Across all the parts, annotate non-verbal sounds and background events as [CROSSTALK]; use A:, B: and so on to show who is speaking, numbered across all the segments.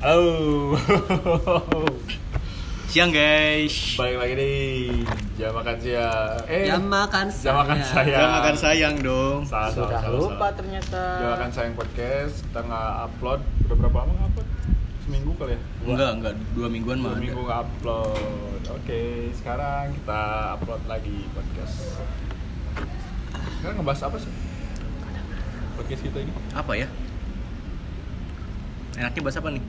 A: Halo. [LAUGHS]
B: Siang guys.
A: Balik lagi di jam makan siang. Eh,
C: Jam makan
A: jam makan sayang.
B: Jam makan sayang dong.
A: Salah, salah,
D: Sudah
A: salah,
D: lupa
A: salah.
D: ternyata.
A: Jam makan sayang podcast. Kita nggak upload. Udah berapa lama nggak upload? Seminggu kali ya?
B: Enggak, enggak dua mingguan mah
A: Dua
B: ada.
A: minggu nggak upload. Oke, sekarang kita upload lagi podcast. Sekarang ngebahas apa sih? Podcast kita ini?
B: Apa ya? Enaknya bahas apa nih?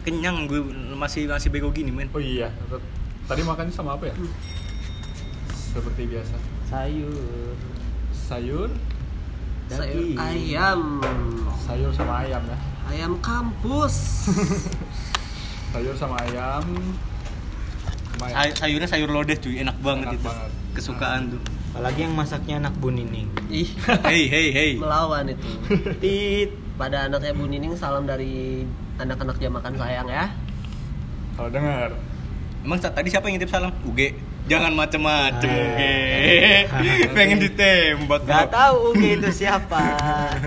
B: Kenyang gue masih masih bego gini men.
A: Oh iya, tadi makannya sama apa ya? Seperti biasa.
D: Sayur.
A: Sayur,
C: sayur ayam
A: sayur sama ayam ya.
C: ayam kampus [LAUGHS]
A: Sayur sama ayam.
B: Say- sayurnya sayur lodeh cuy, enak banget
A: Enak
B: itu.
A: banget.
B: Kesukaan tuh.
D: Apalagi yang masaknya anak Bu Nining.
C: ih
B: Hey hey hey.
C: melawan itu [LAUGHS]
D: Tit.
C: pada anaknya Bu Nining salam dari anak-anak jam makan sayang ya
A: Kalau dengar,
B: Emang tadi siapa yang nitip salam? Uge. Jangan macem-macem
D: Ah.
B: Uge. [LAUGHS] Pengen ditembak.
D: Gak tahu gitu siapa.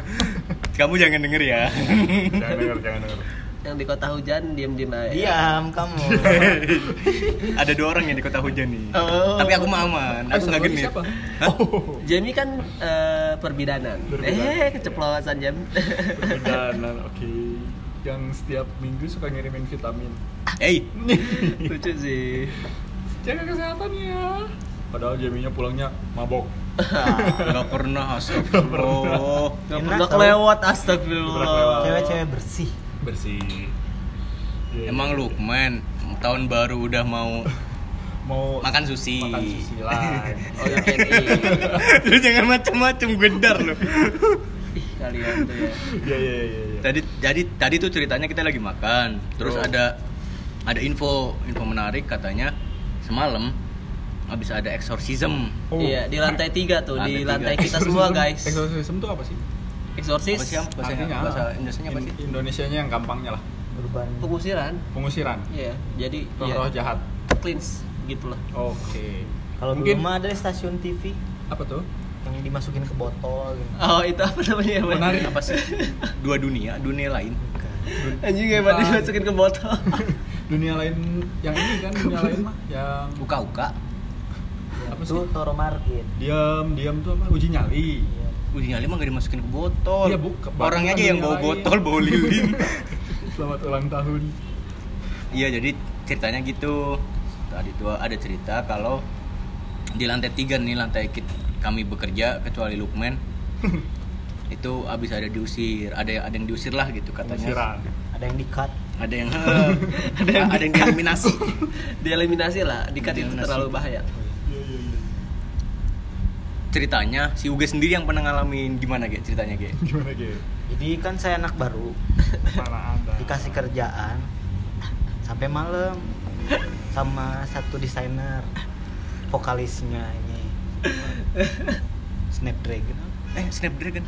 D: [LAUGHS]
B: Kamu jangan denger ya. [LAUGHS]
A: jangan dengar, jangan dengar.
C: yang di kota hujan diem-diem aja
D: Diam kamu.
B: Ada dua orang yang di kota hujan nih.
C: Oh.
B: Tapi aku mah aman. Aku nggak genit.
A: siapa?
B: Hah?
A: Oh,
C: Jamie kan eh, perbidanan.
A: Perbidanan.
C: eh keceplosan jam
A: perjalanan, oke. Yang setiap minggu suka ngirimin vitamin.
B: Hey, [LAUGHS]
C: lucu sih
A: Jaga kesehatannya. Padahal Jaminya pulangnya mabok. [LAUGHS]
B: nggak pernah astagfirullah.
C: Gak pernah kelewat astagfirullah
D: Cewek-cewek bersih.
A: Bersih. Iya.
B: Emang Lukman tahun baru udah mau
A: mau
B: makan sushi.
A: makan sushi lah. [LAUGHS]
C: oh ya
B: Lu jangan macem-macem gedar lu.
C: ih kalian tuh ya
A: Iya iya iya. Iya.
B: Tadi jadi tadi tuh ceritanya kita lagi makan. Terus
A: Oh.
B: ada ada info info menarik katanya semalam habis ada exorcism.
A: Oh.
C: Iya, di lantai tiga tuh,
B: Lantai
C: di
B: tiga.
C: lantai kita
A: Exorcism-
C: semua guys.
A: Exorcism itu apa sih?
C: Eksorsis,
B: Apa sih bahasa
A: Artinya
B: bahasa
A: apa?
B: Indonesianya apa sih?
A: In- Indonesianya yang gampangnya lah.
D: Urban.
C: pengusiran.
A: Pengusiran.
C: Iya, jadi
A: Roh-roh
C: ya,
A: jahat.
C: cleanse gitulah.
A: Oke.
D: Kalau
A: Mungkin-
D: dulu mah ada stasiun TV
A: Apa tuh?
D: Yang dimasukin ke botol. Gitu.
C: Oh, itu apa namanya?
A: Menarik.
B: Apa sih? Dua dunia, dunia lain.
C: Anjing hebat
A: Bukan.
C: dimasukin ke botol. [LAUGHS]
A: Dunia lain yang ini kan dunia lain mah yang
B: Uka-uka.
A: apa
D: Itu
A: sih?
D: Toro Market.
A: Diam, diam tuh apa? Uji nyali.
D: Iya.
B: Uji nyali mah gak dimasukin ke botol.
A: Iya, bukan.
B: Orangnya aja yang bawa
A: lain.
B: botol, bawa lilin. [LAUGHS]
A: Selamat ulang tahun.
B: Iya jadi ceritanya gitu tadi tuh ada cerita kalau di lantai tiga nih lantai kit- kami bekerja kecuali Lukman [LAUGHS] itu abis ada diusir ada ada yang diusir lah gitu katanya
A: Pengusiran.
D: Ada yang di cut.
B: ada yang [LAUGHS] ada yang ada yang dieliminasi [LAUGHS]
C: Dieliminasi lah, dikat itu terlalu bahaya.
A: Iya iya iya.
B: ceritanya si Uge sendiri yang pernah ngalamin gimana ge ceritanya ge
A: Gimana gitu?
D: Jadi kan saya anak baru, dikasih kerjaan sampai malam sama satu desainer vokalisnya ini Snapdragon.
B: eh Snapdragon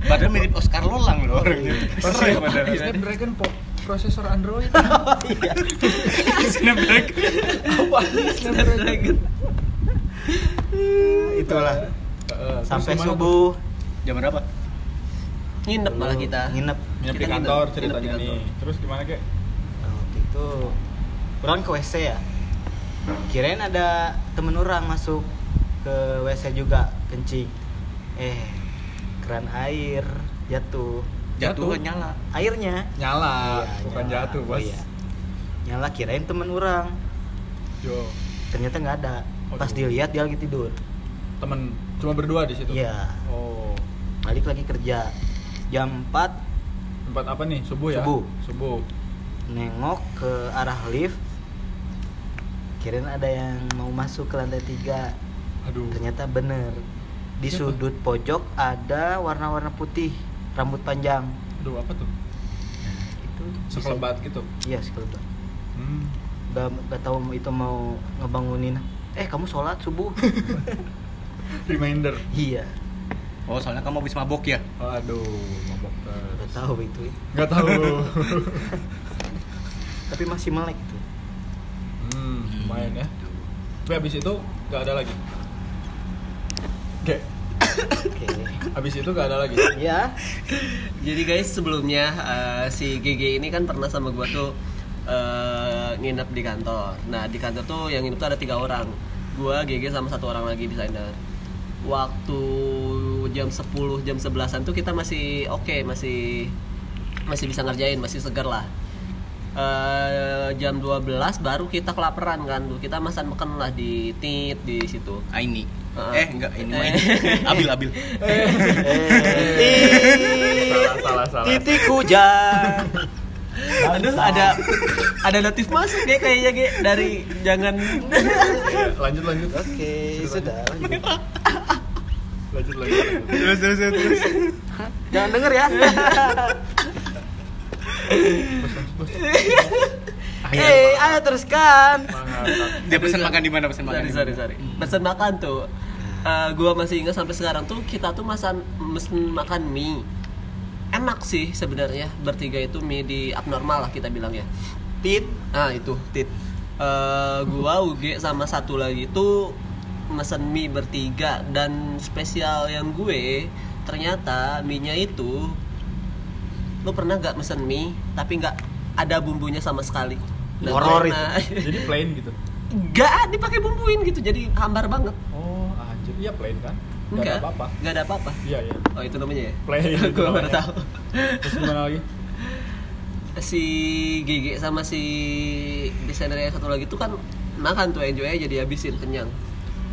B: padahal mirip Oscar Lolang loh orangnya keren padahal
A: Snapdragon po- prosesor Android. [LAUGHS]
D: Iya. [LAUGHS]
B: Snapdragon
A: Apa? Snapdragon.
D: Itulah.
A: Eh,
D: Sampai subuh
B: jam berapa
C: Nginep malah kita.
D: nginep.
A: Nginep di
C: nginep.
A: kantor
C: Nginep di
A: ceritanya
C: kantor.
A: nih. Terus gimana kek?
D: Nah, waktu itu orang ke WC ya. Kirain ada temen orang masuk ke WC juga kencing. Eh, keran air jatuh.
B: jatuh
A: Jatuh.
B: kan nyala
D: Airnya
A: Nyala,
D: Iya,
A: bukan
D: nyala.
A: jatuh,
D: Oh,
A: Bos.
D: iya. Nyala kirain temen orang.
A: Yo,
D: Ternyata nggak ada. Pas
A: Aduh.
D: dilihat dia lagi tidur.
A: temen cuma berdua di situ.
D: Iya.
A: Oh,
D: Balik lagi kerja. Jam 4
A: tempat apa nih? Subuh ya?
D: Subuh.
A: Subuh.
D: nengok ke arah lift. Kirain ada yang mau masuk ke lantai 3.
A: Aduh.
D: ternyata bener di
A: Siapa?
D: sudut pojok ada warna-warna putih rambut panjang
A: Aduh, apa tuh?
D: itu bisa-
A: Sekelebat gitu.
D: iya sekelebat
A: Hmm.
D: gak, gak tahu itu mau ngebangunin eh kamu sholat subuh [LAUGHS]
A: Reminder.
D: iya
B: oh soalnya kamu habis mabok ya
A: Aduh, mabok
D: gak
A: terus.
D: tahu itu
A: Gak tahu. [LAUGHS]
D: tapi masih melek tuh
A: hmm, lumayan ya. Tapi habis itu gak ada lagi. Oke.
D: oke
A: Habis itu gak ada lagi.
D: ya
C: Jadi guys sebelumnya eh, si GG ini kan pernah sama gua tuh eh, nginep di kantor. Nah di kantor tuh yang nginep tuh ada tiga orang. Gua GG sama satu orang lagi desainer. Waktu jam 10 jam 11an tuh kita masih oke masih masih bisa ngerjain masih segar lah. Eh, jam 12 baru kita kelaparan kan tuh kita masan makan lah di tit di situ
B: Aini.
C: Ah.
B: Eh enggak ini
C: Eh.
B: ini. [LAUGHS] Abil Abil.
A: Salah, salah, salah.
D: titik hujan
C: Aduh ada ada notif masuk ya kayaknya Ge dari jangan
A: lanjut lanjut.
D: oke sudah lanjut.
A: Lanjut lanjut.
B: Terus terus terus.
D: jangan denger ya [LAUGHS] eh ayo teruskan.
B: Dia pesan makan di mana? Pesan makan?
C: sorry sorry sorry. Pesan makan tuh eh, gua masih ingat sampai sekarang tuh kita tuh masan mesen makan mie. Enak sih sebenarnya bertiga itu mie di abnormal lah kita bilang ya.
D: Tit
C: ah itu tit. Eh, gua UG sama satu lagi itu mesen mie bertiga dan spesial yang gue ternyata mie nya itu lu pernah gak mesen mie tapi nggak ada bumbunya sama sekali Dan
D: Horor
C: gue
D: itu. [LAUGHS]
A: Jadi plain gitu.
C: nggak dipakai bumbuin gitu jadi hambar banget
A: Oh, anjir. Iya plain kan? Gak
C: enggak
A: ada apa-apa.
C: nggak ada apa-apa
A: Iya, iya.
C: oh itu namanya ya
A: Plain. [LAUGHS]
C: gue baru tahu
A: Terus gimana lagi?
C: si GG sama si desainer yang satu lagi tuh kan makan tuh enjoy aja dihabisin kenyang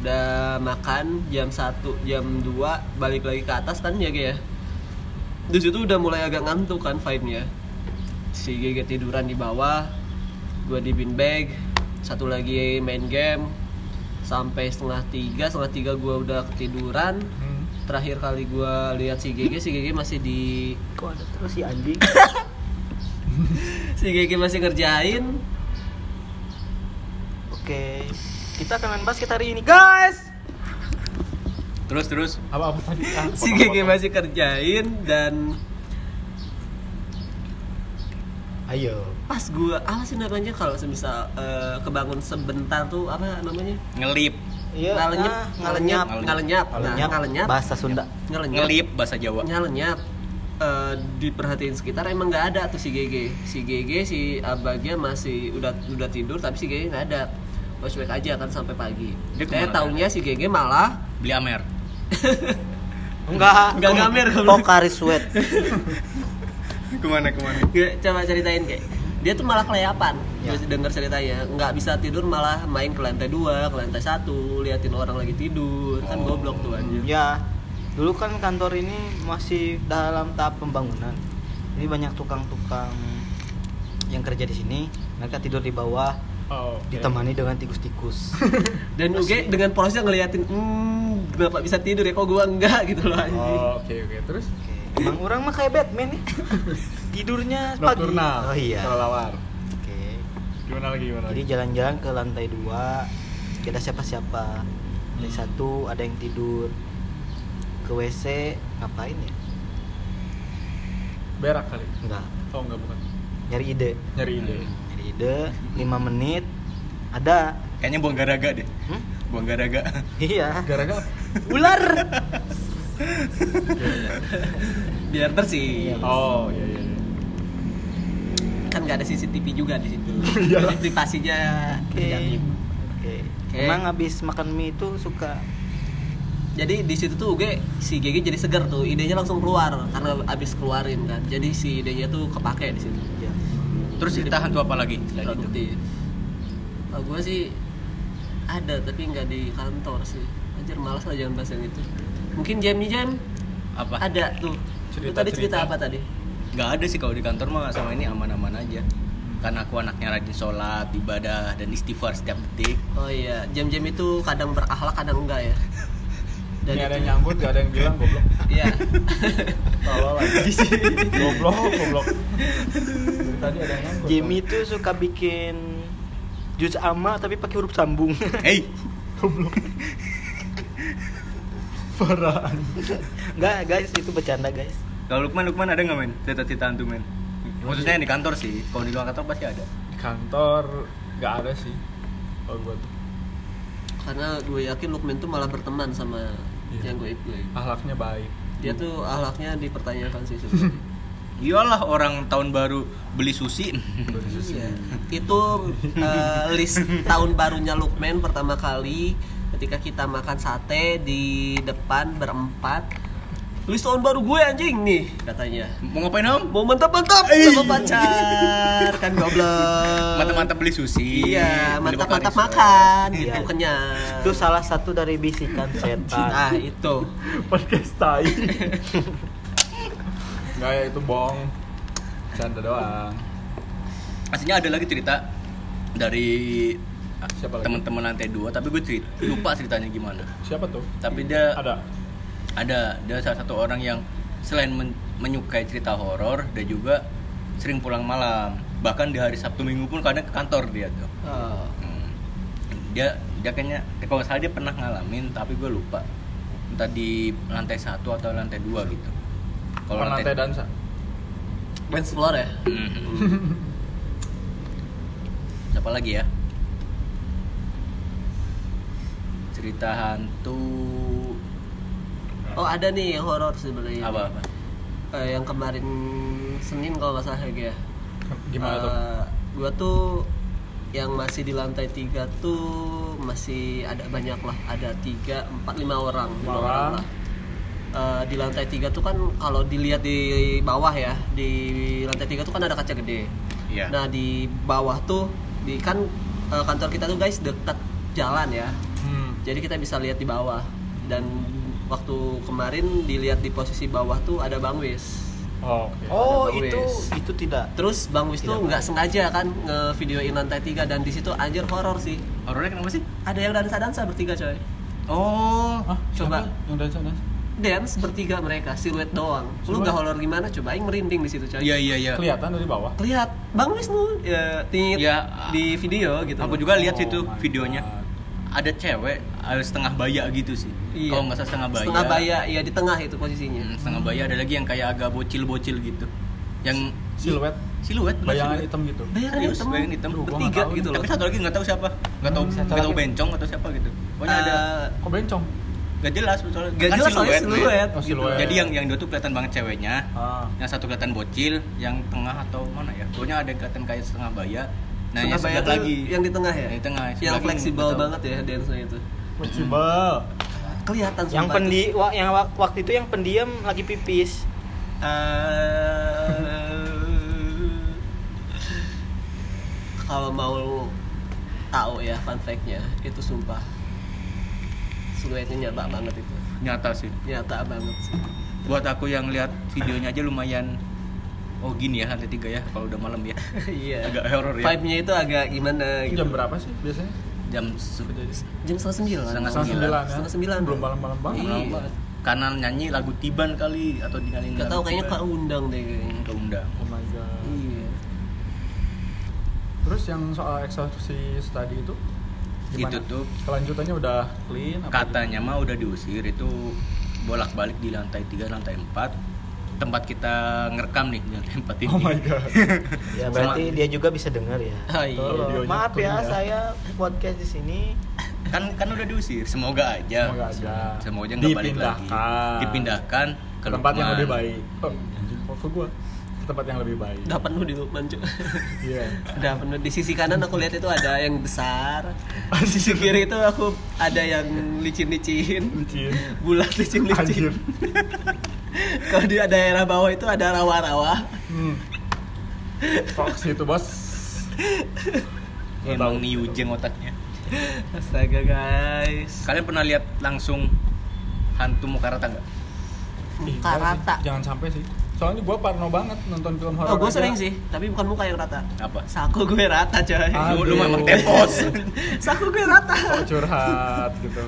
C: udah makan jam 1 jam 2 balik lagi ke atas kan ya Ge, ya di situ udah mulai agak ngantuk kan vibe-nya. Si GG tiduran di bawah gua di bin bag satu lagi main game. Sampai setengah tiga setengah tiga gua udah ketiduran.
A: Hmm.
C: terakhir kali gua lihat si GG si GG masih di
D: kok ada terus si anjing? [LAUGHS]
C: Si GG masih ngerjain.
D: Oke kita akan main basket hari ini. Guys
B: Terus terus.
A: Apa apa tadi? Ah,
C: si
A: potong.
C: masih kerjain dan
D: ayo.
C: Pas gua apa sih namanya kalau semisal eh, kebangun sebentar tuh apa namanya?
B: Ngelip.
D: iya
C: ngalenyap
D: ah,
C: ngalenyap ngalenyap nah
D: ngalenyap.
C: ngalenyap.
D: Bahasa Sunda.
C: Ngalenyap.
B: Ngelip bahasa Jawa.
C: ngalenyap. Eh, diperhatiin sekitar emang nggak ada tuh si GG si GG si Abagnya masih udah udah tidur tapi si GG nggak ada. Flashback aja kan sampai pagi.
B: Dia
C: saya taunya si GG malah
B: Beli Amer. [LAUGHS]
D: enggak
C: Nggak ngamer, goblok.
D: Pocari sweat [LAUGHS]
B: Ke mana
C: ke mana? Coba ceritain kayak dia tuh malah kelayapan
D: Ya.
C: Terus denger ceritanya nggak bisa tidur malah main ke lantai dua ke lantai satu liatin orang lagi tidur kan
B: Oh.
C: goblok tuh anjir
D: ya dulu kan kantor ini masih dalam tahap pembangunan ini banyak tukang-tukang yang kerja di sini mereka tidur di bawah
A: Oh, oke.
D: ditemani dengan tikus-tikus. [LAUGHS]
C: Dan UG dengan polosnya ngeliatin hmm bapak bisa tidur ya kok gua enggak? Gitu loh anjir
A: Oh, oke oke. Terus?
D: Oke, emang orang mah kayak Batman nih. [LAUGHS] Tidurnya pagi.
A: Nocturnal.
D: oh iya.
A: Kelelawar.
D: oke.
A: Gimana lagi gimana
D: jadi jalan-jalan ke lantai dua ada siapa-siapa. Lantai
A: Hmm.
D: satu ada yang tidur. Ke WC ngapain ya?
A: Berak kali.
D: enggak.
A: Oh, enggak bukan.
D: nyari ide.
A: Nyari ide.
D: nyari ide 5 menit ada
B: Kayaknya buang garaga deh.
D: Hmm?
B: Buang garaga.
D: iya
A: Gara-gara apa?
D: ular
C: biar bersih
A: Oh, iya iya. iya.
C: kan nggak ada CCTV juga di situ. Jadi privasinya
D: oke
C: terjamin.
D: oke emang habis makan mie itu suka
C: jadi di situ tuh UG si GG jadi segar tuh idenya langsung keluar karena abis keluarin kan jadi si idenya tuh kepake di situ
B: Terus cerita hantu apa lagi
C: produktif oh, gue sih ada tapi nggak di kantor sih anjir malas lah jangan bahas yang itu mungkin jam nih jam
B: Apa?
C: ada tuh Lu
A: Cerita-
C: tadi cerita
A: cerita.
C: apa tadi
B: Nggak ada sih kalau di kantor mah sama ini aman-aman aja. Karena aku anaknya rajin sholat, ibadah, dan istighfar setiap detik.
C: oh iya jam-jam itu kadang berakhlak kadang enggak ya
A: Ini ada
C: itu-
A: yang nyangkut, gak ada yang bilang goblok.
C: iya
A: Tolol lagi [LAUGHS] sih. Goblok, goblok. Tadi ada yang.
D: Jamie itu suka bikin jus ama tapi pakai huruf sambung [LAUGHS]
B: Hey,
A: Parah.
D: Enggak guys itu bercanda guys
B: kalau Lukman Lukman ada nggak men? Cerita-cerita hantu men? Khususnya yang di kantor sih. Kalau di luar kantor pasti ada.
A: Di kantor gak ada sih. Oh, gua tuh.
C: karena gue yakin Lukman tuh malah berteman sama
A: Iya.
C: yang gue gue
A: Ahlaknya baik.
C: dia tuh ahlaknya dipertanyakan sih sebenarnya [LAUGHS]
B: Iyalah orang tahun baru [LAUGHS] beli sushi.
C: Iya. itu eh, list tahun barunya Lukman pertama kali ketika kita makan sate di depan berempat list tahun baru gue anjing nih katanya
B: Mau ngapain om?
C: mau mantap-mantap sama pacar kan goblok
B: Mantap-mantap beli sushi.
C: iya mantap-mantap makan
D: Iya.
C: gitu kenyang
D: Itu salah satu dari bisikan setan.
C: ah itu [LAUGHS]
A: podcast tai [LAUGHS] nggak ya itu bohong canda doang
B: Aslinya ada lagi cerita dari
A: siapa lagi
B: teman-teman lantai dua, tapi gue cerita, lupa ceritanya gimana.
A: siapa tuh
B: Tapi dia
A: ada
B: ada dia salah satu orang yang selain men- menyukai cerita horor, dia juga sering pulang malam. Bahkan di hari Sabtu Minggu pun kadang ke kantor dia tuh.
C: Oh.
B: Hmm. Dia dia kayaknya kalau nggak salah dia pernah ngalamin, tapi gue lupa. Entah di lantai satu atau lantai dua gitu. Kalau
A: Kalau lantai dansa?
C: Dance floor ya.
B: Mhm. Siapa lagi ya? Cerita hantu.
C: Oh ada nih yang horor sebenarnya.
B: Apa apa?
C: Eh, yang kemarin Senin kalau nggak salah ya.
A: Gimana tuh?
C: Eh, gua tuh yang masih di lantai tiga tuh masih ada banyak lah. Ada tiga empat lima orang. Lima
A: Orang.
C: orang lah Eh, di lantai tiga tuh kan kalau dilihat di bawah ya di lantai tiga tuh kan ada kaca gede
B: Iya.
C: nah di bawah tuh di kan eh, kantor kita tuh guys dekat jalan ya
A: hmm.
C: jadi kita bisa lihat di bawah dan waktu kemarin dilihat di posisi bawah tuh ada bang Wis
A: oh, oke
D: Oh,
C: Ada
D: itu
C: wis.
D: itu tidak.
C: Terus Bang Wis tuh nggak sengaja kan ngevideoin lantai tiga dan di situ anjir horor sih.
B: Horornya kenapa sih?
C: Ada yang dansa-dansa bertiga coy.
B: Oh,
A: ah
C: Coba.
A: siapa yang dansa dansa
C: Dance bertiga mereka, siluet doang. Lu
A: Siluet?
C: nggak horor gimana coba? Aing merinding di situ coy.
B: iya iya iya.
A: kelihatan dari bawah
C: Lihat Bang Wis tuh ya, tit,
B: Ya,
C: di video gitu.
B: Aku juga lihat
A: Oh
B: situ videonya.
A: God.
B: Ada cewek ada setengah baya gitu sih.
C: Iya.
B: Kalau nggak salah setengah baya.
C: Setengah baya, ya di tengah itu posisinya.
B: Hmm, setengah baya ada lagi yang kayak agak bocil-bocil gitu. Yang
A: siluet
B: siluet
A: bayangan
B: siluet.
A: hitam gitu
C: Bayangan
B: Serius,
C: hitam,
B: bayangan hitam.
A: Gua
C: bertiga gitu loh.
B: Tapi satu lagi nggak tahu siapa. Nggak tahu
A: Hmm,
B: nggak
A: satu
B: tahu bencong atau siapa gitu. Pokoknya ada
C: Eh,
A: kok bencong
B: nggak jelas soalnya.
C: Gak
B: Kan
C: jelas soalnya
B: men.
C: siluet.
A: Oh,
C: gitu.
A: siluet.
B: Jadi yang yang dua tuh kelihatan banget ceweknya.
A: ah
B: Yang satu kelihatan bocil, yang tengah atau mana ya? Pokoknya ada yang kelihatan kayak setengah baya. Nah,
C: Setengah
B: yang
C: baya
B: lagi.
C: yang di tengah ya?
B: Yang di tengah,
C: Yang fleksibel banget ya dance-nya itu.
A: fleksibel
C: Kelihatan
D: Yang pendi wa- yang wak- waktu itu yang pendiam lagi pipis.
C: Eh, [LAUGHS] kalau mau tahu ya fun fact-nya itu sumpah siluetnya nyata banget itu.
B: Nyata sih.
C: nyata banget sih.
B: Buat aku yang lihat videonya aja lumayan Oh gini ya lantai tiga ya kalau udah malam ya. [LAUGHS]
C: Iya.
B: Agak horor ya.
C: Vibe-nya itu agak gimana
A: Itu
C: gitu.
A: jam berapa sih biasanya?
B: Jam se-
C: jam setengah sembilan.
B: Setengah
A: sembilan. ya.
C: Setengah sembilan.
A: Belum malam-malam banget.
C: Iya.
B: Kanan nyanyi lagu Tiban kali Atau dinyalin
C: Gak
B: lagu
C: tahu kayaknya
B: Tiban.
C: keundang deh kayaknya.
B: Keundang
A: oh my god.
C: Iya.
A: Terus yang soal eksorsis tadi itu gimana?
B: Itu tuh
A: kelanjutannya udah clean apa
B: katanya mah udah diusir itu bolak-balik di lantai 3 lantai 4 tempat kita ngerekam nih di lantai 4 ini
A: oh my god [LAUGHS]
D: Ya berarti dia juga bisa dengar ya.
C: Ah, iya.
D: Maaf ya,
A: ya.
D: saya podcast di sini.
B: kan kan udah diusir semoga aja
A: Semoga aja.
B: semoga aja nggak balik lagi
A: Dipindahkan.
B: dipindahkan
A: ke tempat yang lebih baik oh, kok ke gua tempat yang lebih baik.
C: Udah penuh di Lukman cuy [LAUGHS]
A: iya.
C: Udah penuh. Di sisi kanan aku lihat itu ada yang besar. [LAUGHS] Di sisi kiri itu aku ada yang licin-licin.
A: Licin.
C: Bulat licin-licin.
A: Anjir. [LAUGHS]
C: Kalau di daerah bawah itu ada rawa-rawa.
A: Hmm. ke situ bos.
B: Emang nih Ujeng otaknya.
C: Astaga guys.
B: Kalian pernah lihat langsung hantu muka rata nggak?
C: Muka
A: Ih,
C: rata.
A: Jangan sampai sih soalnya gua parno banget nonton film horor
C: oh gue sering sih tapi bukan muka yang rata.
B: Apa?
C: Saku gue rata coy.
A: Ah,
B: lu,
A: Aduh.
B: memang tepos. [LAUGHS]
C: Saku gue rata.
A: Kok curhat gitu.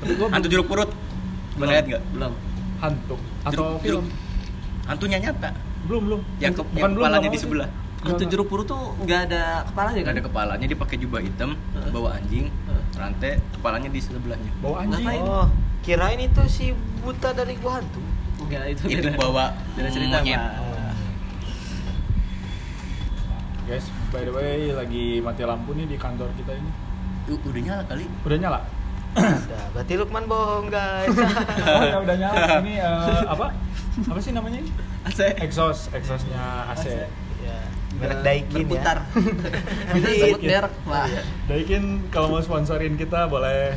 A: Tapi gua
B: hantu jeruk purut. Pernah lihat nggak?
C: Belum.
A: Hantu. Atau
B: Jeruk-
A: film?
B: jeruk. hantunya nyata?
A: Belum belum.
B: Yang, ke,
A: Bukan
B: yang
A: belum,
B: kepalanya di sebelah.
A: Sih.
C: hantu jeruk purut tuh nggak ada kepalanya
B: nggak
C: kan?
B: ada kepalanya dia pakai jubah hitam bawa anjing rantai kepalanya di sebelahnya.
A: Bawa anjing.
C: Ngapain?
D: Oh, kirain itu si buta dari gua hantu.
C: Enggak itu
B: itu
C: beda.
B: bawa
C: beda cerita
B: monyet.
A: Guys by the way lagi mati lampu nih di kantor kita ini
B: U- udah nyala kali
A: udah nyala
D: Ada. Berarti Lukman bohong guys. [LAUGHS]
A: Oh ya udah nyala. Ini eh, apa? Apa sih namanya ini?
C: AC
A: Exhaust, exhaustnya AC.
D: ya, merek Daikin
C: berputar. [LAUGHS]
D: ya.
A: Daikin.
C: sebut merek lah.
A: Daikin kalau mau sponsorin kita boleh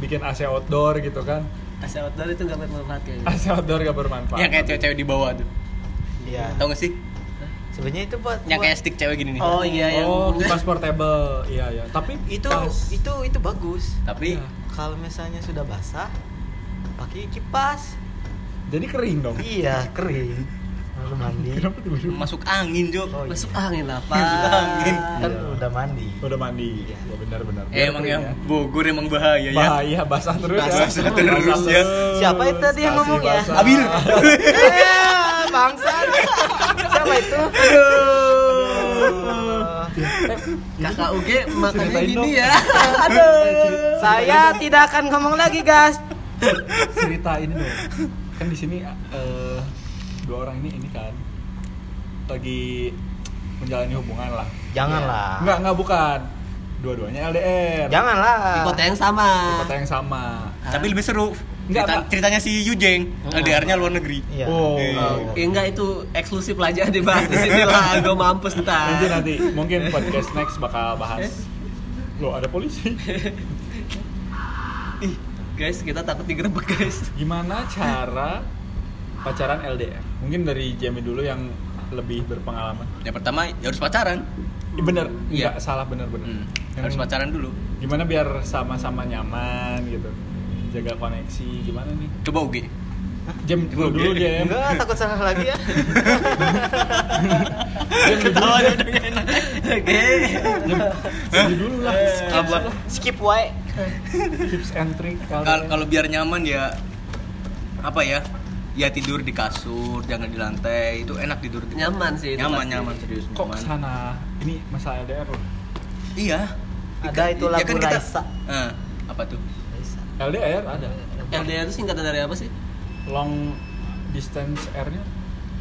A: bikin AC outdoor gitu kan.
C: AC outdoor itu nggak bermanfaat kayaknya.
A: AC outdoor gak bermanfaat.
B: Yang kayak cewek-cewek di bawah tuh.
D: Iya.
B: Tahu gak sih?
D: Sebenarnya itu buat
B: Yang kayak stick cewek gini nih.
C: Oh iya yang
A: Oh, kipas portable. Iya, iya. Tapi
D: itu
A: pas.
D: itu itu bagus.
B: Tapi
A: Iya.
D: Kalau misalnya sudah basah, pakai kipas.
A: jadi kering dong.
D: Iya, kering. Lalu mandi.
B: Masuk angin, Jo.
D: Oh, iya.
C: masuk angin lah pak.
B: Masuk angin.
D: Kan
A: Iya.
D: udah mandi.
A: Udah mandi.
D: Iya.
A: Ya, benar-benar.
B: Eh, emang ya Bogor emang bahaya ya.
A: Bahaya basah terus
B: Basah
A: ya.
B: terus
A: Basah
B: ya.
D: Siapa itu tadi yang ngomong ya?
A: basah.
B: Abil.
D: Eh, bangsa. Siapa itu? Aduh.
C: Kakak Uge makannya
A: Ceritain
C: gini
A: dong.
C: ya.
D: Aduh. Saya tidak akan ngomong lagi, guys.
A: cerita ini dong kan di sini eh, dua orang ini ini kan lagi menjalani hubungan lah
D: Janganlah.
A: enggak enggak bukan dua-duanya LDR
D: Janganlah.
C: Di kota yang sama.
A: di kota yang sama
B: Tapi lebih seru.
A: Enggak,
B: Cerita- ceritanya si Yujeng, LDR-nya luar negeri.
D: Iya.
A: oh,
B: Eh.
C: Oh, eh, enggak itu eksklusif lah aja dibahas di sini lah. [LAUGHS] Gue mampus ntar.
A: nanti nanti mungkin podcast next bakal bahas lo ada polisi [LAUGHS]
C: Ih, guys, kita takut digerebek guys.
A: gimana cara pacaran LDR mungkin dari Jamie dulu yang lebih berpengalaman
B: Yang pertama ya harus pacaran.
A: Bener
B: Iya.
A: enggak salah bener bener
B: Hmm,
A: Yang-
B: Harus pacaran dulu.
A: gimana biar sama-sama nyaman gitu jaga koneksi gimana nih
B: Coba Uge.
A: jam dulu dulu jam
D: Enggak, takut salah lagi ya.
A: jam
B: Ketawa dia udah enak.
C: Oke.
A: jam dulu lah
B: Apa?
D: Skip wae.
A: tips and trick
B: Kal- Kalau biar nyaman ya apa ya? Ya tidur di kasur, jangan di lantai. Itu enak tidur di
C: Nyaman sih itu
B: Nyaman,
C: pasti.
B: nyaman serius.
A: kok
B: nyaman.
A: ke sana ini masalah LDR loh
B: Iya.
D: Ada itu
B: Ya
D: lagu
B: kan kita-
D: Raisa.
B: Eh, apa tuh?
A: LDR ada
C: LDR itu singkatan dari apa sih?
A: long distance R nya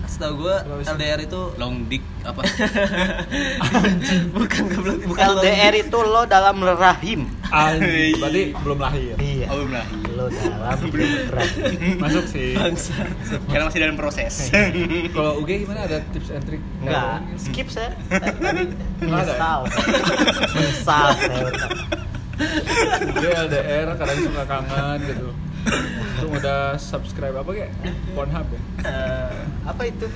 C: Setahu gue? LDR itu
B: Long dick apa? [LAUGHS]
C: bukan goblok, bukan
D: LDR itu lo dalam rahim.
A: Anjing, berarti belum lahir
D: Iya.
B: Oh, belum lahir.
D: Lo dalam [LAUGHS] rahim.
A: masuk sih
C: bangsa.
B: Karena masih dalam proses. [LAUGHS]
A: kalau UG gimana ada tips and trick
D: Enggak, skip saya.
A: Ya?
D: menyesal. Menyesal saya.
A: UG LDR kadang suka kangen gitu itu udah subscribe apa kayak Pornhub ya
C: Eh,
D: Apa itu?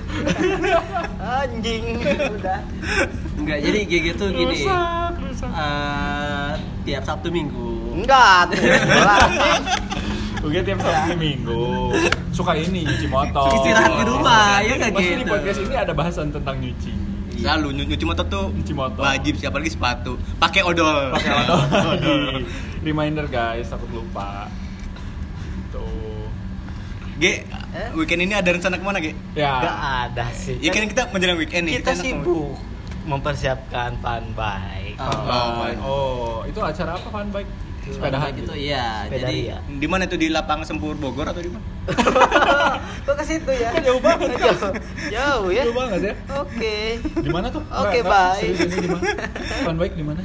D: [LAUGHS] Anjing. Udah.
C: enggak, jadi GG tuh gini.
A: rusak rusak
C: eh, tiap Sabtu Minggu.
D: Enggak. tuh. [LAUGHS]
A: UG tiap Sabtu Minggu suka ini nyuci motor
C: Istirahat di rumah, ya nggak
A: Pasti di
C: gitu.
A: podcast ini ada bahasan tentang nyuci
B: Selalu nyu- nyuci motor tuh
A: Nyuci motor.
B: wajib siapa lagi sepatu. Pakai odol.
A: pakai odol [LAUGHS] reminder guys takut lupa
B: G, weekend ini ada rencana ke mana G?
A: ya
D: Enggak ada sih.
B: Ya kan kita menjelang weekend nih.
D: kita
B: enak
D: sibuk mempersiapkan fun bike.
C: Oh.
A: oh, oh itu acara apa fun bike sepedahan
C: gitu
A: gitu
C: iya.
D: Sepeda
C: Jadi
D: ria.
B: Di mana tuh di lapangan Sempur Bogor atau di mana? [LAUGHS]
D: Kok ke situ ya?
A: jauh banget
D: Jauh, jauh ya.
A: jauh banget ya
D: Oke.
A: di mana tuh
D: Oke,
A: nggak,
D: bye.
A: fun bike di mana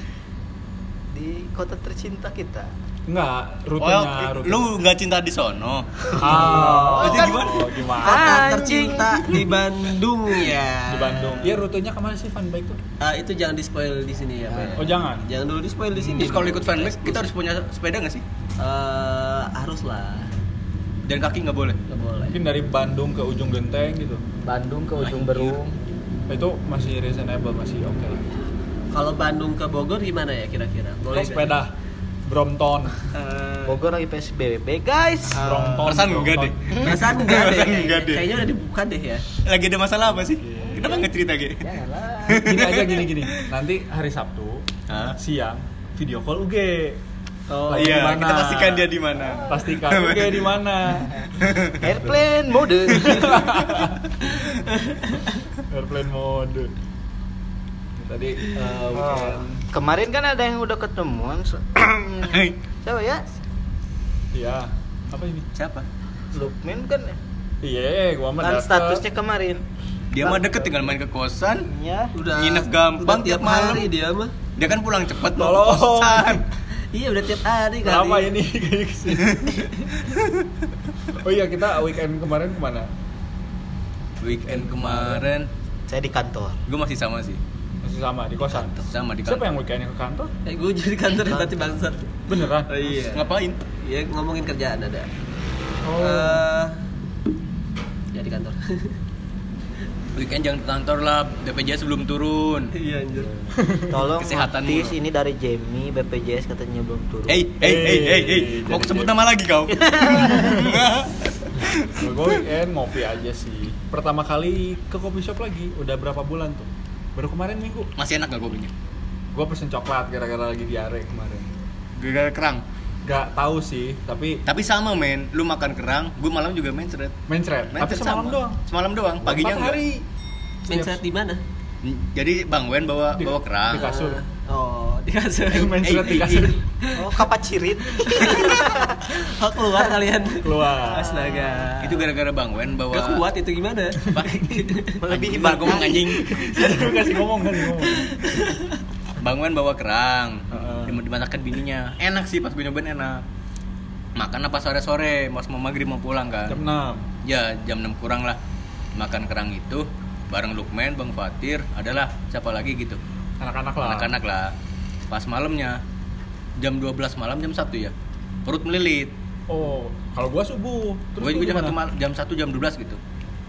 D: Di kota tercinta kita.
A: Enggak,
B: Oh,
A: rutenya, rutenya.
B: lu nggak cinta di sono?
A: Ah,
B: Itu
A: kan-
B: gimana?
A: Oh, gimana?
C: kota tercinta di Bandung ya.
A: Di Bandung. Iya, rutenya ke mana sih fun bike tuh?
C: Ah, itu jangan di spoil di sini ya, Pak.
A: Oh, jangan.
C: Jangan dulu di spoil di sini.
B: Terus kalau ikut fanbase kita harus punya sepeda nggak sih?
C: Eh, harus lah.
B: Dan kaki nggak boleh.
C: Nggak boleh.
A: Mungkin dari Bandung ke ujung genteng gitu.
D: Bandung ke ujung. Berung.
A: Itu masih reasonable, masih oke lah.
C: Kalau Bandung ke Bogor gimana ya kira-kira? Nggak?
A: sepeda Brompton.
C: Eh,
D: Bogor lagi PSBB, guys.
A: Brompton.
B: Perasaan enggak deh.
C: Perasaan [LAUGHS] enggak deh.
B: Enggak deh.
C: Kayaknya udah dibuka deh ya.
B: Lagi ada masalah apa sih?
A: Iya.
B: Kenapa nggak cerita G?
D: Janganlah.
A: Gini aja gini gini. Nanti hari Sabtu
B: Hah?
A: siang video call UG.
C: Oh,
A: Lagi
B: iya,
A: di mana?
B: kita pastikan dia di mana.
A: Pastikan UG di mana. [LAUGHS]
D: Airplane mode. [LAUGHS]
A: Airplane mode. Tadi
D: Oh,
A: weekend.
D: Kemarin kan ada yang udah ketemuan. Siapa ya?
A: Iya. Apa ini?
B: Siapa?
D: Lukman kan
A: Iya, gua mah
D: kan statusnya kemarin.
B: Dia mah deket tinggal main ke kosan.
D: Ya.
C: udah
B: Nginep gampang
C: udah tiap
B: tiap malam.
C: hari dia mah.
B: Dia kan pulang cepet mau ke kosan. [LAUGHS]
C: Iya udah tiap hari kali.
A: Lama ini [LAUGHS] ke sini. oh iya kita weekend kemarin ke mana?
B: Weekend kemarin
D: Saya di kantor.
B: gue masih sama sih.
A: Masih sama di kosan.
B: Sama di
A: Siapa
B: kantor.
A: yang weekendnya ke kantor?
C: Eh gue jadi kantor ya tadi bangsat.
A: Beneran?
C: Oh, iya.
B: Ngapain?
C: Iya ngomongin kerjaan ada.
A: Oh.
C: Eh, ya di kantor. [LAUGHS]
B: Weekend jangan ke kantor lah, BPJS belum turun. [LAUGHS]
C: Iya anjir.
D: Tolong
B: Kesehatanmu.
D: notis ini dari Jamie BPJS katanya belum turun.
B: Hey, hey, hey, hey, hey, mau
A: Jadi-
B: sebut nama lagi kau? [LAUGHS]
A: gue weekend ngopi aja sih. Pertama kali ke coffee shop lagi. Udah berapa bulan tuh? Baru kemarin minggu.
B: Masih enak gak kopinya?
A: Gue pesen coklat gara-gara lagi diare kemarin.
B: Gara-gara kerang.
A: Gak tahu sih, tapi
B: Tapi sama men, lu makan kerang, gue malam juga mencret.
A: mencret. Tapi
B: Mencret
A: semalam
B: sama.
A: doang.
B: Semalam doang, paginya enggak.
A: hari.
C: Mindset di mana?
B: Jadi Bang Wen bawa
A: Di-
B: bawa kerang.
A: di kasur.
C: Oh, di kasur. [LAUGHS]
A: mencret di
B: Eh, eh,
A: kasur.
D: Oh, kapacirit. [LAUGHS]
C: Oh, keluar kalian.
A: Keluar.
C: Astaga.
B: Itu gara-gara Bang Wen bawa
C: Gak kuat itu gimana?
D: Melebihi
B: gua ngomong anjing.
A: Kasih ngomong kan ngomong.
B: Bang Wen bawa kerang.
A: Heeh.
B: Dim- Dimasakin bininya. Enak sih pas gue nyobain enak. Makan apa sore-sore, pas mau maghrib mau pulang kan.
A: Jam 6.
B: Ya jam 6 kurang lah. Makan kerang itu bareng Lukman, Bang Fatir, adalah siapa lagi gitu.
A: Anak-anak lah.
B: Anak-anak lah. Pas malamnya jam 12 malam jam 1 ya. Perut melilit.
A: Oh, kalau gua subuh. Terus
B: Gue
A: lu
B: juga jam
A: gimana?
B: 1 mal- jam 1 jam 12 gitu.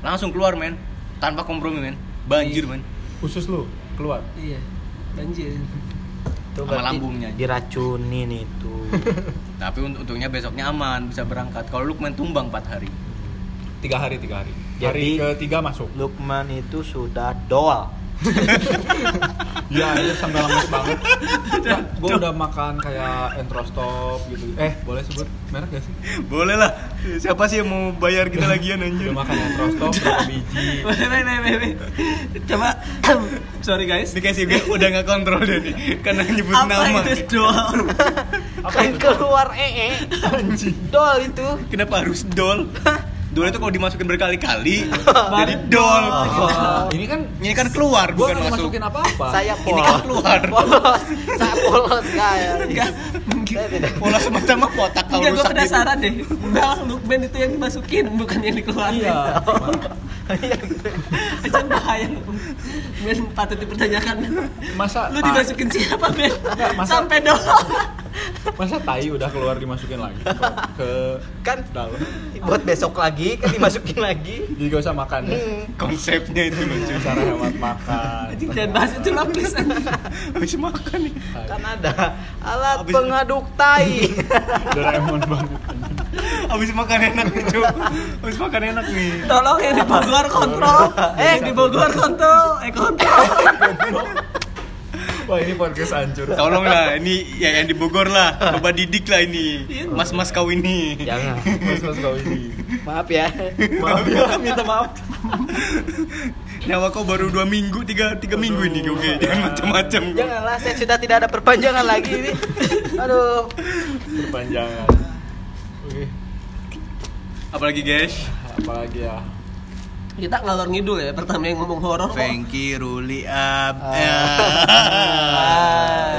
B: Langsung keluar men. Tanpa kompromi men. Banjir men.
A: Khusus lu keluar.
C: Iya. Banjir.
D: Itu
B: Sama lambungnya.
D: Diracunin itu. [LAUGHS]
B: Tapi unt- untungnya besoknya aman bisa berangkat. Kalau Lukman tumbang 4 hari.
A: Tiga hari, tiga hari.
D: Jadi-
A: hari ketiga masuk.
D: Lukman itu sudah doal. [LAUGHS]
A: Iya, itu sampai lemes banget. Nah, gue udah makan kayak entrostop gitu. Eh, boleh sebut merek gak sih?
B: Boleh lah. Siapa sih yang mau bayar kita lagian anjir?
A: Udah makan entrostop berapa biji?
C: Wait, wait, wait. Coba [COUGHS] sorry guys.
B: Dikasih gue udah nggak kontrol deh nih karena nyebut
C: Apa
B: nama.
C: itu doang? [LAUGHS]
A: Apa itu?
D: keluar ee.
A: Anjing.
D: Doal itu.
B: Kenapa harus dol? Dol itu kalau dimasukin berkali-kali [LAUGHS] jadi dol.
A: Oh, ini kan
B: Ini kan keluar
A: gua
B: bukan masuk.
A: masukin apa-apa.
D: Saya
B: Ini
D: polos.
B: kan keluar.
D: Polos. Saya polos kayak.
C: Enggak.
B: Pola semacam apa kotak kalau
C: Enggak, gue
B: rusak gitu.
C: penasaran deh. Bang, Lukman itu yang dimasukin, bukan yang dikeluarin.
A: Iya.
C: Jangan bahaya lu. Men patut dipertanyakan.
A: Masa
C: Lu dimasukin siapa, Ben?
A: masa-
C: Sampai doang.
A: Masa tai udah keluar dimasukin lagi ke, ke
D: Kan
A: dalam.
D: buat besok lagi kan dimasukin lagi.
A: Jadi gak usah makan ya.
D: Hmm.
B: Konsepnya itu lucu.
A: Cara hemat makan.
C: Jangan bahas itu lah, please.
B: Habis makan nih.
D: Kan ada alat
B: Habis-
D: pengaduk tai.
A: Doraemon banget.
B: Habis makan enak nih, Cuk. Habis makan enak nih.
C: Tolong yang di Bogor kontrol. Eh, di Bogor kontrol. Eh, kontrol. [LAUGHS]
A: Wah ini podcast hancur.
B: Tolong lah, ini ya yang di Bogor lah. Coba didik lah ini. Mas-mas kau ini.
D: Jangan.
A: Mas mas kau ini.
D: Maaf ya.
A: Maaf ya, minta maaf.
B: Nyawa kau baru dua minggu, tiga, tiga minggu ini oke. Jangan macam-macam. kau.
D: Janganlah saya sudah tidak ada perpanjangan lagi ini. Aduh.
A: Perpanjangan. Oke.
B: Apalagi guys?
A: Apalagi ya.
C: Kita ngalor ngidul ya, pertama yang ngomong horor.
B: Frankie Ruli up. Ya.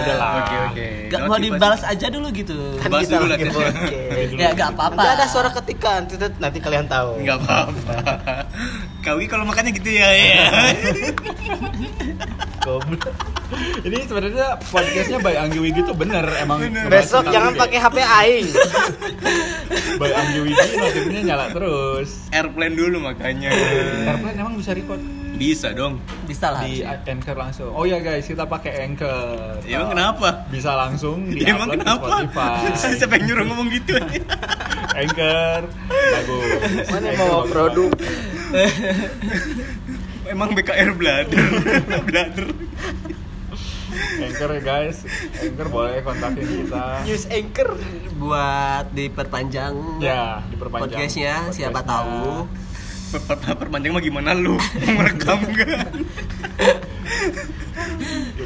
A: Udahlah.
B: Oke oke.
C: Gak mau dibalas aja dulu gitu.
D: Kan
B: Bahas
D: kita
B: dulu
D: lagi
B: lah,
D: podcast.
C: Ya gak apa-apa.
D: Nanti ada suara ketikan, itu nanti kalian tahu.
B: Enggak apa-apa. Kawi kalau makannya gitu ya. ya. [LAUGHS]
A: Goblok. Ini sebenarnya podcastnya by Anggi Wigi tuh bener emang.
B: Bener.
D: Besok jangan
A: ini.
D: pakai HP aing. [LAUGHS]
A: by Anggi Wigi notifnya nyala terus.
B: Airplane dulu makanya.
A: Airplane emang bisa record
B: Bisa dong.
C: Bisa lah.
A: di Anchor langsung. Oh ya guys, kita pakai Anchor.
B: Ya, emang kenapa?
A: Bisa langsung di
B: Ya, emang kenapa?
A: Spotify. [LAUGHS]
B: Siapa yang nyuruh ngomong gitu?
A: Anchor bagus.
D: Mana mau produk? [LAUGHS]
B: Emang BKR bladder. bladder. [LAUGHS]
A: Anchor ya guys. Anchor boleh kontakin kita.
D: News anchor.
C: Buat diperpanjang
A: Ya, diperpanjang.
C: podcastnya, siapa tahu.
B: Per- per- Perpanjang mah gimana lu? [LAUGHS] Merekam enggak?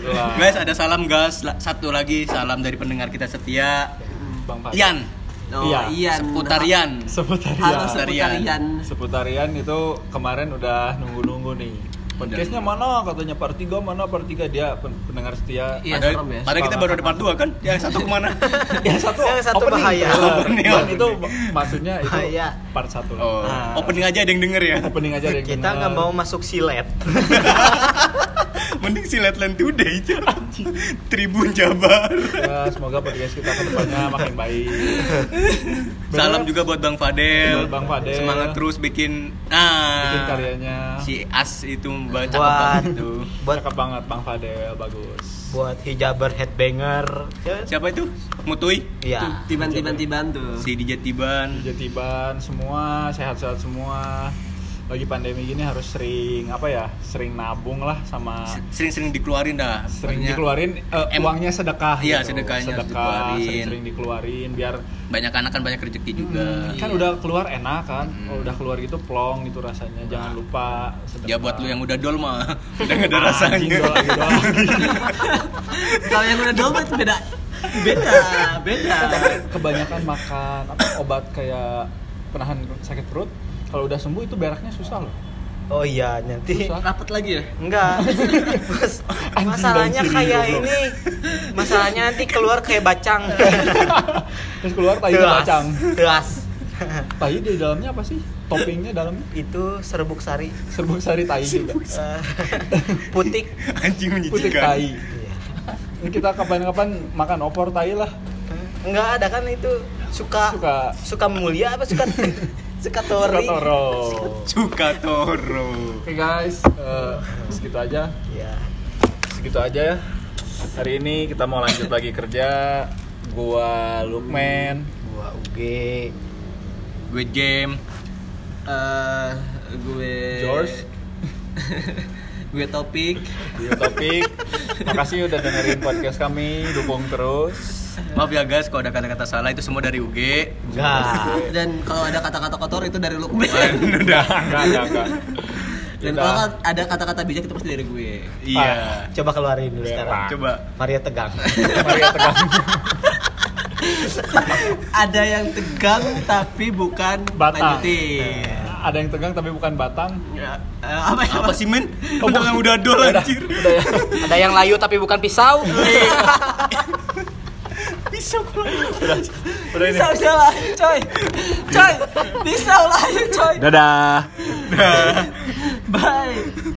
A: Lah.
B: Guys, ada salam gas. La- Satu lagi salam dari pendengar kita setia.
A: Bang Pak.
B: Ian.
C: Oh,
A: Iya,
C: Ian.
B: Seputar Ian.
A: Seputar
C: Halo
A: Ian.
C: seputar Ian.
A: Seputar Ian itu kemarin udah nunggu-nunggu nih. Podcastnya mana katanya part 3 mana part 3 dia pen- pendengar setia.
C: Iya,
B: Padahal,
C: serem ya.
B: padahal kita baru ada part 2 kan? Yang satu ke mana? [LAUGHS]
A: Yang satu,
D: Yang satu
A: opening.
D: bahaya.
A: Trailer.
B: Opening.
A: Dan itu maksudnya itu
D: Bahaya.
A: part 1 lah.
B: Oh,
C: Ah.
B: opening aja ada yang denger ya.
A: Opening aja ada yang
D: Kita
A: denger.
D: nggak mau masuk silet. [LAUGHS]
B: Mending si Letland Today aja. Tribun Jabar.
A: Ya, semoga podcast kita ke depannya makin baik. [LAUGHS]
B: Salam
A: Bener?
B: juga buat Bang Fadel.
A: Buat Bang Fadel.
B: Semangat terus bikin ah
A: bikin karyanya.
B: Si As itu baca
D: Buat-
B: itu.
D: Buat
A: Cakep banget Bang Fadel, bagus.
D: buat hijaber headbanger. Ya,
B: Siapa itu? Mutui.
D: Iya.
C: Tiban-tiban tiban tuh.
B: Si DJ Tiban.
A: Jatiban semua sehat-sehat semua. Lagi pandemi gini harus sering apa ya? Sering nabung lah sama
B: Sering-sering dikeluarin dah.
A: sering
B: Pokoknya
A: dikeluarin eh,
B: Em-
A: uangnya sedekah
B: Iya,
A: gitu.
B: sedekahnya
A: sedekah
B: dikeluarin.
A: sering-sering dikeluarin biar
B: Banyak anak kan banyak rezeki juga.
A: kan udah keluar enak kan
B: Hmm.
A: udah keluar gitu plong gitu rasanya jangan lupa sedekah.
B: Ya buat lu yang udah dol mah [LAUGHS] udah gak ada rasanya.
A: dol dol. [LAUGHS]
C: Kalau yang udah dompet beda. Beda, beda.
A: Tapi kebanyakan makan apa obat kayak penahan sakit perut kalau udah sembuh itu beraknya susah loh
D: Oh iya, nanti.
C: Rapat lagi ya?
D: enggak. [LAUGHS] Mas, masalahnya kayak ini. Masalahnya nanti keluar kayak bacang. [LAUGHS]
A: terus keluar tai bacang
D: Teas.
A: tai [LAUGHS] di dalamnya apa sih toppingnya dalamnya
D: Itu serbuk sari.
A: serbuk sari tai juga
D: Eh, putik.
B: Anjing
A: putih
B: menjijikan.
A: tai
D: Iya.
A: ini kita kapan-kapan makan opor tai lah
D: Enggak ada kan itu suka
A: suka
D: suka mulia apa suka suka tori.
A: suka toro
B: Suka Toro.
A: oke guys eh, segitu aja
D: Iya.
A: segitu aja ya hari ini kita mau lanjut lagi kerja gua Lukman
D: Gua UG.
B: Gue game.
C: Eh, gue
A: George [LAUGHS]
C: gue topik
A: Dia topik makasih udah dengerin podcast kami dukung terus
B: Maaf ya guys kalau ada kata-kata salah itu semua dari UG.
D: Enggak.
C: dan kalau ada kata-kata kotor itu dari lu
B: udah. [LAUGHS]
A: enggak enggak enggak
C: dan kalau ada kata-kata bijak itu pasti dari gue
B: Iya.
D: Coba keluarin dulu sekarang.
B: Coba.
D: Maria tegang. [LAUGHS]
A: Maria tegang [LAUGHS]
C: ada yang tegang tapi bukan
A: batang
C: lanjutin
A: ada yang tegang tapi bukan batang
C: Ya, eh, apa ya
B: Apa sih men? Udah yang udah dol
A: udah
B: anjir.
A: udah ya
D: Ada yang layu tapi bukan pisau.
B: Bisa
A: udah udah ini.
C: Bisa bisa lah coy. Coy bisa lah coy.
A: Dadah.
B: Dah.
C: bye